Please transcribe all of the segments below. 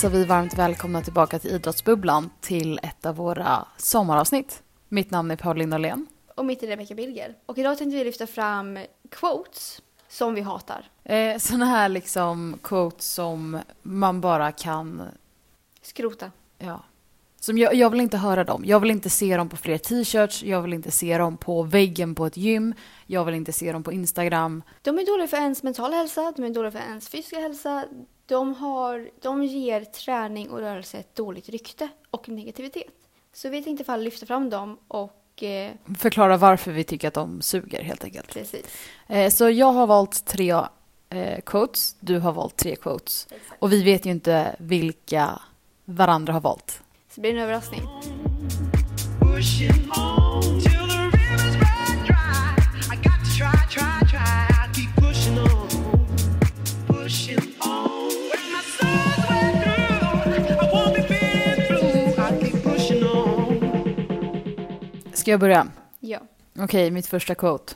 Hälsar vi varmt välkomna tillbaka till Idrottsbubblan till ett av våra sommaravsnitt. Mitt namn är Pauline Norlén. Och mitt är Rebecca Bilger. Och idag tänkte vi lyfta fram quotes som vi hatar. Eh, såna här liksom quotes som man bara kan, Skrota. ja. Som jag, jag vill inte höra dem. Jag vill inte se dem på fler t-shirts. Jag vill inte se dem på väggen på ett gym. Jag vill inte se dem på Instagram. De är dåliga för ens mentala hälsa, de är dåliga för ens fysiska hälsa. De, har, de ger träning och rörelse ett dåligt rykte och negativitet. Så vi tänkte fall lyfta fram dem och eh, Förklara varför vi tycker att de suger helt enkelt. precis. Eh, så jag har valt tre eh, quotes. Du har valt tre quotes. Och vi vet ju inte vilka varandra har valt. Så det blir en överraskning. Ska jag börja? Ja. Okej, mitt första quote.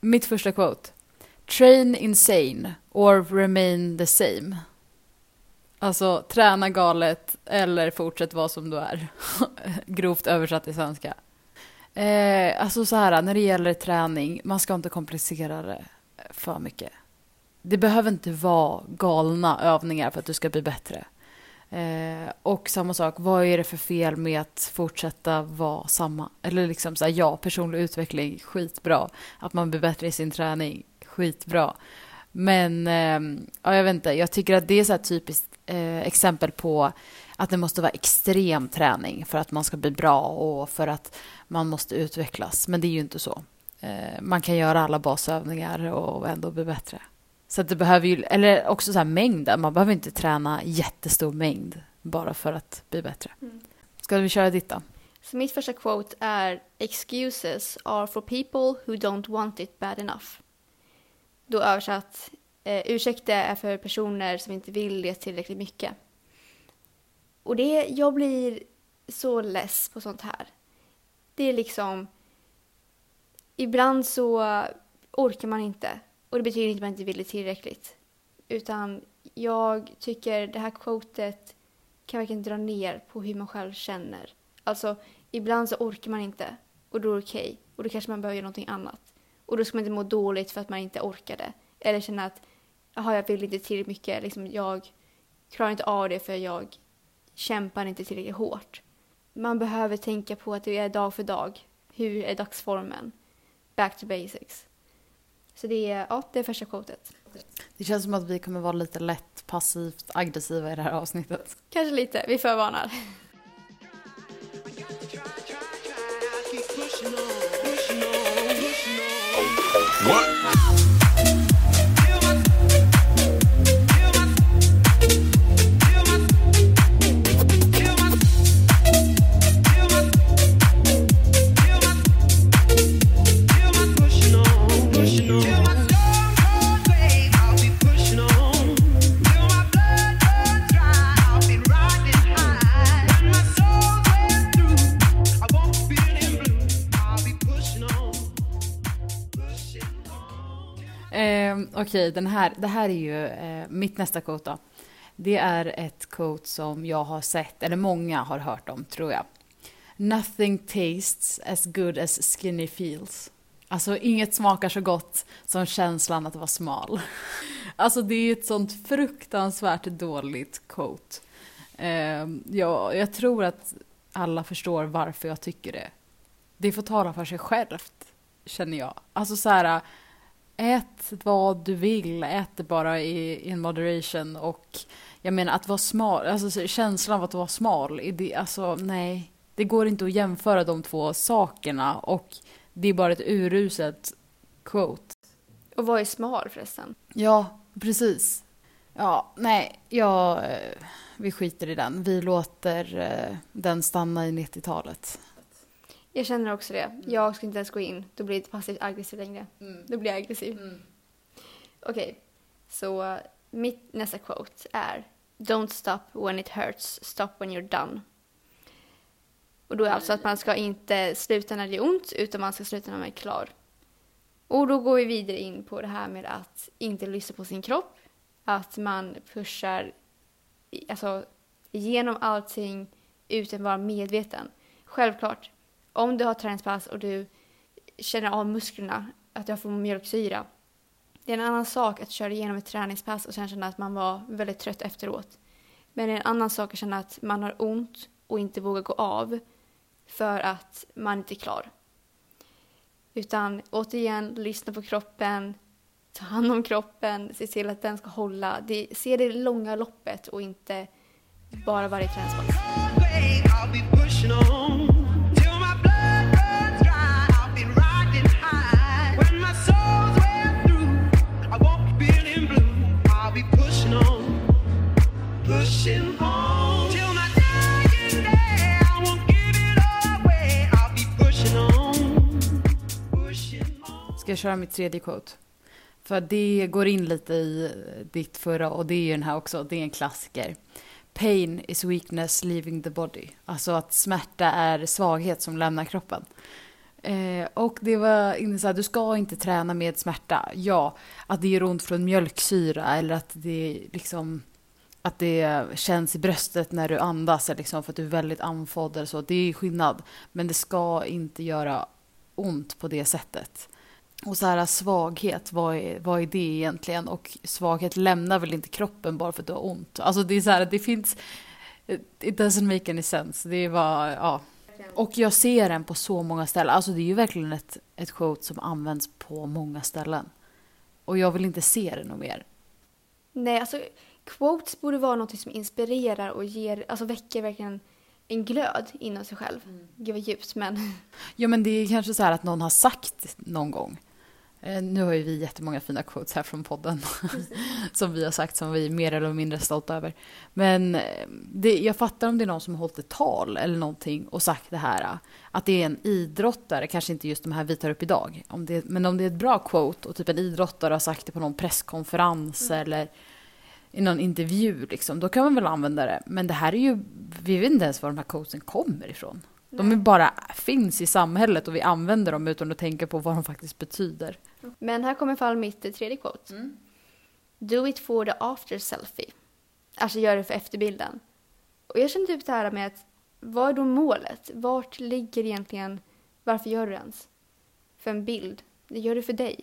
Mitt första quote. Train insane or remain the same. Alltså, träna galet eller fortsätt vara som du är. Grovt översatt till svenska. Eh, alltså så här, när det gäller träning, man ska inte komplicera det för mycket. Det behöver inte vara galna övningar för att du ska bli bättre. Eh, och samma sak, vad är det för fel med att fortsätta vara samma? Eller liksom så här, ja, personlig utveckling, skitbra. Att man blir bättre i sin träning, skitbra. Men eh, ja, jag vet inte, jag tycker att det är så typiskt eh, exempel på att det måste vara extrem träning för att man ska bli bra och för att man måste utvecklas. Men det är ju inte så. Eh, man kan göra alla basövningar och ändå bli bättre. Så det behöver ju, eller också så här mängden, man behöver inte träna jättestor mängd bara för att bli bättre. Mm. Ska vi köra ditt då? Så mitt första quote är Excuses are for people who don't want it bad enough. Då översatt, eh, ursäkta är för personer som inte vill det tillräckligt mycket. Och det, jag blir så less på sånt här. Det är liksom, ibland så orkar man inte. Och det betyder inte att man inte vill det tillräckligt. Utan jag tycker det här quotet kan verkligen dra ner på hur man själv känner. Alltså, ibland så orkar man inte och då är det okej. Och då kanske man behöver göra någonting annat. Och då ska man inte må dåligt för att man inte orkade. Eller känna att, jaha, jag vill inte tillräckligt mycket. Liksom, jag klarar inte av det för jag kämpar inte tillräckligt hårt. Man behöver tänka på att det är dag för dag. Hur är dagsformen? Back to basics. Så det är, ja, det är första quotet. Det känns som att vi kommer vara lite lätt passivt aggressiva i det här avsnittet. Kanske lite, vi förvarnar. What? Okej, den här, det här är ju eh, mitt nästa quote då. Det är ett quote som jag har sett, eller många har hört om, tror jag. Nothing tastes as good as skinny feels. Alltså inget smakar så gott som känslan att vara smal. Alltså det är ett sånt fruktansvärt dåligt quote. Eh, jag, jag tror att alla förstår varför jag tycker det. Det får tala för sig självt, känner jag. Alltså så här, ät vad du vill, ät det bara i in moderation och jag menar att vara smal, alltså så- känslan av att vara smal, det, alltså nej. Det går inte att jämföra de två sakerna och det är bara ett uruset quote. Och vad är smal förresten? Ja, precis. Ja, nej, jag, eh, vi skiter i den. Vi låter eh, den stanna i 90-talet. Jag känner också det. Jag ska inte ens gå in. Då blir det inte passivt aggressiv längre. Då blir jag aggressiv. Okej, så mitt nästa quote är Don't stop when it hurts, stop when you're done. Och då är alltså att man ska inte sluta när det är ont, utan man ska sluta när man är klar. Och då går vi vidare in på det här med att inte lyssna på sin kropp, att man pushar alltså, igenom allting utan att vara medveten. Självklart, om du har träningspass och du känner av musklerna, att du får mjölksyra, det är en annan sak att köra igenom ett träningspass och sen känna att man var väldigt trött efteråt. Men det är en annan sak att känna att man har ont och inte vågar gå av för att man inte är klar. Utan återigen, lyssna på kroppen, ta hand om kroppen, se till att den ska hålla. Det, se det långa loppet och inte bara varje träningspass. Ska jag köra mitt tredje quote? För det går in lite i eh, ditt förra och det är ju den här också, det är en klassiker. Pain is weakness leaving the body. Alltså att smärta är svaghet som lämnar kroppen. Eh, och det var inne så här, du ska inte träna med smärta. Ja, att det gör ont från mjölksyra eller att det liksom att det känns i bröstet när du andas liksom för att du är väldigt andfådd eller så. Det är skillnad. Men det ska inte göra ont på det sättet. Och så här svaghet, vad är, vad är det egentligen? Och svaghet lämnar väl inte kroppen bara för att du har ont? Alltså det är så här, det finns... It doesn't make any sense. Det är bara, ja. Och jag ser den på så många ställen. Alltså det är ju verkligen ett, ett quote som används på många ställen. Och jag vill inte se det något mer. Nej, alltså quotes borde vara något som inspirerar och ger, alltså väcker verkligen en glöd inom sig själv. Gud vad djupt, men Ja men det är kanske så här att någon har sagt någon gång. Eh, Nu har ju vi jättemånga fina quotes här från podden. som vi har sagt som vi är mer eller mindre stolta över. Men eh, det, jag fattar om det är någon som har hållit ett tal eller någonting och sagt det här. Att det är en idrottare, kanske inte just de här vi tar upp idag. Om det, men om det är ett bra quote och typ en idrottare har sagt det på någon presskonferens eller i någon intervju liksom, då kan man väl använda det. Men det här är ju, vi vet inte ens var de här quotesen kommer ifrån. De är bara finns i samhället och vi använder dem utan att tänka på vad de faktiskt betyder. Men här kommer i fall mitt tredje quote. Do it for the after selfie. Alltså gör det för efterbilden. Och jag känner typ det här med att vad är då målet? Vart ligger egentligen, varför gör du det ens? För en bild. Det gör du för dig.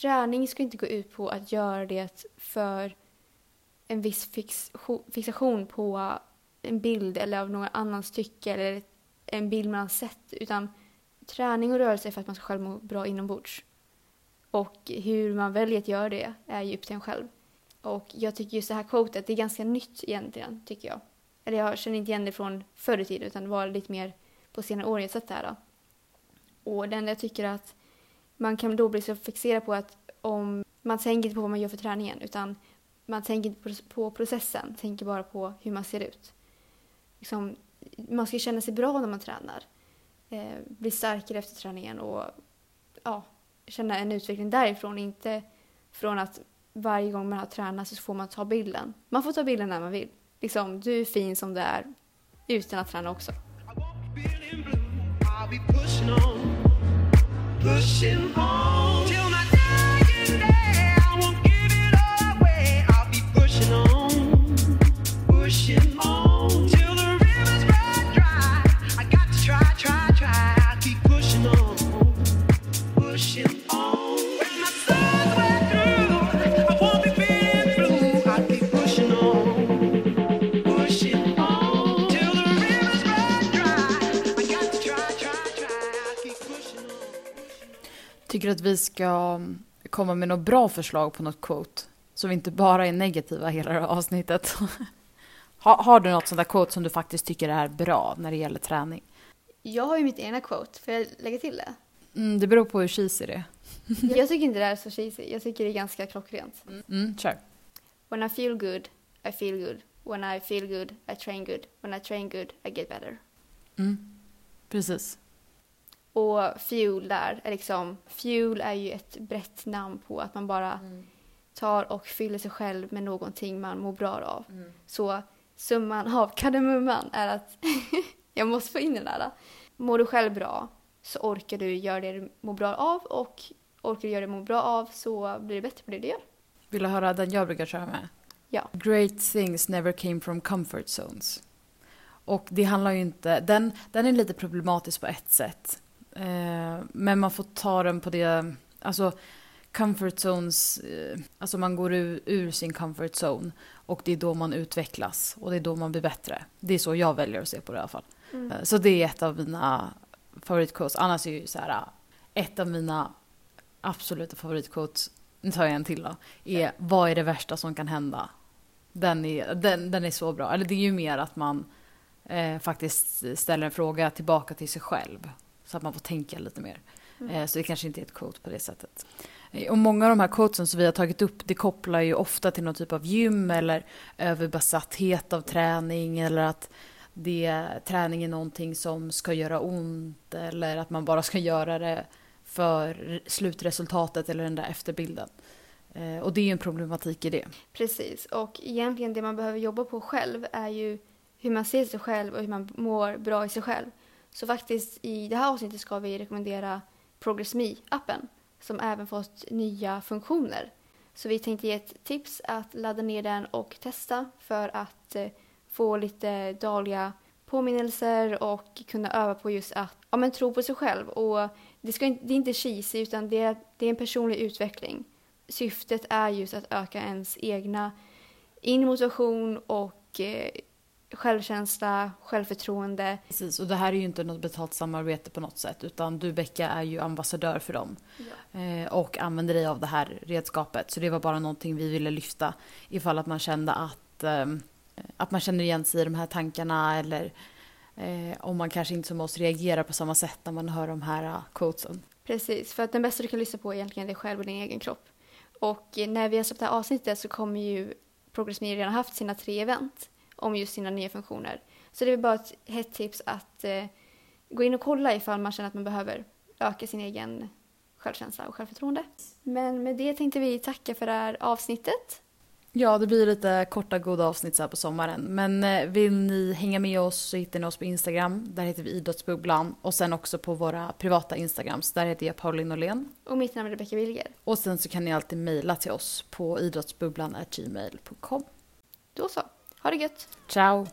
Träning ska inte gå ut på att göra det för en viss fix, fixation på en bild eller av någon annans tycke eller en bild man har sett. Utan träning och rörelse är för att man ska själv må bra inombords. Och hur man väljer att göra det är ju upp till en själv. Och jag tycker just det här quotet, det är ganska nytt egentligen, tycker jag. Eller jag känner inte igen det från förr i tiden, utan det var lite mer på senare år jag sett det här. Då. Och det enda jag tycker att man kan då bli så fixerad på att om man tänker inte på vad man gör för träningen, utan man tänker inte på, processen, tänker bara på hur man ser ut. Liksom, man ska känna sig bra när man tränar. Eh, bli starkare efter träningen och ja, känna en utveckling därifrån. Inte från att varje gång man har tränat så får man ta bilden. Man får ta bilden när man vill. Liksom, du är fin som du är utan att träna också. I won't be pushing on, pushing on Tycker att vi ska komma med något bra förslag på något quote. Så vi inte bara är negativa hela det här avsnittet. har, har du något sånt där quote som du faktiskt tycker är bra när det gäller träning? Jag har ju mitt egna quote, får jag lägga till det? Mm, det beror på hur cheesy det är. Jag tycker inte det är så cheesy, jag tycker det är ganska klockrent. Mm, kör. When I feel good, I feel good. When I feel good, I train good. When I train good, I get better. Mm. Precis. Och fuel där är liksom, fuel är ju ett brett namn på att man bara tar och fyller sig själv med någonting man mår bra av. Så summan av kardemumman är att jag måste få in den där. Mår du själv bra så orkar du göra det du mår bra av och orkar du göra det du mår bra av så blir det bättre på det du gör. Vill du höra den jag brukar köra med? Ja. Great things never came from comfort zones. Och det handlar ju inte... Den, den är lite problematisk på ett sätt. Eh, men man får ta den på det... Alltså, comfort zones... Eh, alltså man går ur, ur sin comfort zone. Och det är då man utvecklas. Och det är då man blir bättre. Det är så jag väljer att se på det i alla fall. Mm. Eh, Så det är ett av mina favoritquotes. Annars är ju så här... Ett av mina absoluta favoritquotes, nu tar jag en till då, är vad är det värsta som kan hända? Den är, den, den är så bra. Eller det är ju mer att man eh, faktiskt ställer en fråga tillbaka till sig själv. Så att man får tänka lite mer. Mm. Eh, så det kanske inte är ett quote på det sättet. Eh, Och många av de här quotesen som vi har tagit upp, det kopplar ju ofta till någon typ av gym eller överbesatthet av träning eller att det, träning är någonting som ska göra ont eller att man bara ska göra det för slutresultatet eller den där efterbilden. Eh, och det är ju en problematik i det. Precis, och egentligen det man behöver jobba på själv är ju hur man ser sig själv och hur man mår bra i sig själv. Så faktiskt i det här avsnittet ska vi rekommendera Progress Me-appen som även fått nya funktioner. Så vi tänkte ge ett tips att ladda ner den och testa för att eh, få lite dagliga påminnelser och kunna öva på just att ja, men tro på sig själv. Och det, ska inte, det är inte cheesy utan det är, det är en personlig utveckling. Syftet är just att öka ens egna inre motivation och eh, självkänsla, självförtroende. Precis, och det här är ju inte något betalt samarbete på något sätt utan du Becka är ju ambassadör för dem eh, och använder dig av det här redskapet. Så det var bara någonting vi ville lyfta ifall att man kände att, eh, att man känner igen sig i de här tankarna eller eh, om man kanske inte som oss reagerar på samma sätt när man hör de här uh, quotesen. Precis, för att den bästa du kan lyssna på är egentligen dig själv och din egen kropp. Och när vi har släppt det här avsnittet så kommer ju Progress Me redan haft sina tre event om just sina nya funktioner. Så det är bara ett hett tips att eh, gå in och kolla ifall man känner att man behöver öka sin egen självkänsla och självförtroende. Men med det tänkte vi tacka för det här avsnittet. Ja, det blir lite korta goda avsnitt så här på sommaren. Men eh, vill ni hänga med oss så hittar ni oss på Instagram. Där heter vi Idrottsbubblan. Och sen också på våra privata Instagrams. Där heter jag Pauline Norlén. Och mitt namn är Rebecka Wilger. Och sen så kan ni alltid mejla till oss på idrottsbubblan.gmail.com. Då så, ha det gött! Ciao!